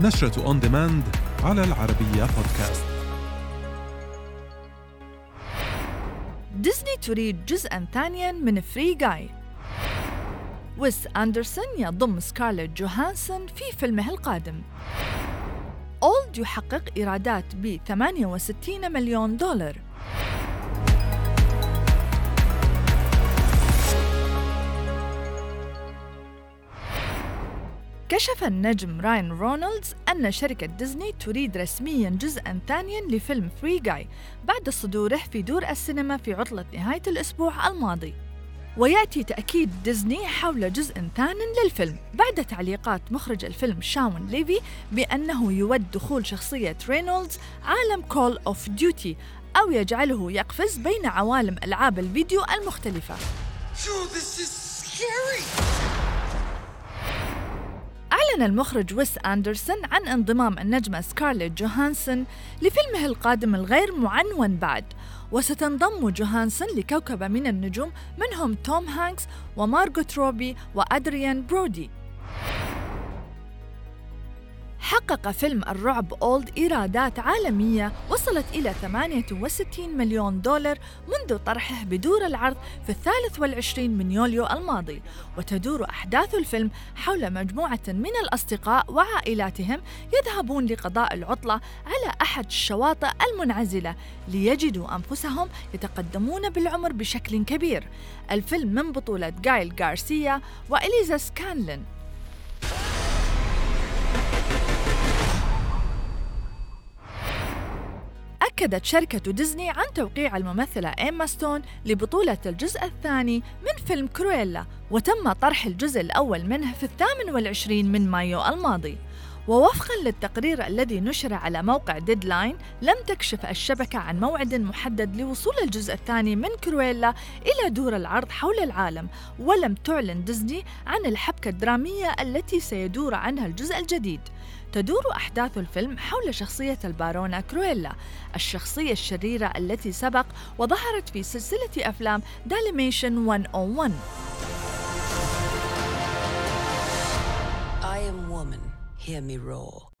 نشرة On Demand على العربية بودكاست. ديزني تريد جزءا ثانيا من Free Guy ويس أندرسون يضم سكارليت جوهانسون في فيلمه القادم. Old يحقق إيرادات ب 68 مليون دولار. كشف النجم راين رونالدز أن شركة ديزني تريد رسمياً جزءاً ثانياً لفيلم Free Guy بعد صدوره في دور السينما في عطلة نهاية الأسبوع الماضي. ويأتي تأكيد ديزني حول جزء ثان للفيلم بعد تعليقات مخرج الفيلم شاون ليفي بأنه يود دخول شخصية رينولدز عالم Call of Duty أو يجعله يقفز بين عوالم ألعاب الفيديو المختلفة. أعلن المخرج ويس أندرسون عن انضمام النجمة سكارليت جوهانسون لفيلمه القادم الغير معنون بعد. وستنضم جوهانسون لكوكبة من النجوم منهم توم هانكس ومارغوت روبي وأدريان برودي. حقق فيلم الرعب Old إيرادات عالمية وصلت إلى 68 مليون دولار منذ طرحه بدور العرض في الثالث والعشرين من يوليو الماضي. وتدور أحداث الفيلم حول مجموعة من الأصدقاء وعائلاتهم يذهبون لقضاء العطلة على أحد الشواطئ المنعزلة ليجدوا أنفسهم يتقدمون بالعمر بشكل كبير. الفيلم من بطولة جايل غارسيا وإليزا سكانلين. أكدت شركة ديزني عن توقيع الممثلة إيما ستون لبطولة الجزء الثاني من فيلم كرويلا وتم طرح الجزء الأول منه في الثامن والعشرين من مايو الماضي. ووفقا للتقرير الذي نشر على موقع Deadline لم تكشف الشبكة عن موعد محدد لوصول الجزء الثاني من كرويلا إلى دور العرض حول العالم ولم تعلن ديزني عن الحبكة الدرامية التي سيدور عنها الجزء الجديد. تدور أحداث الفيلم حول شخصية البارونة كرويلا الشخصية الشريرة التي سبق وظهرت في سلسلة أفلام داليميشن 101 I am woman, hear me roar.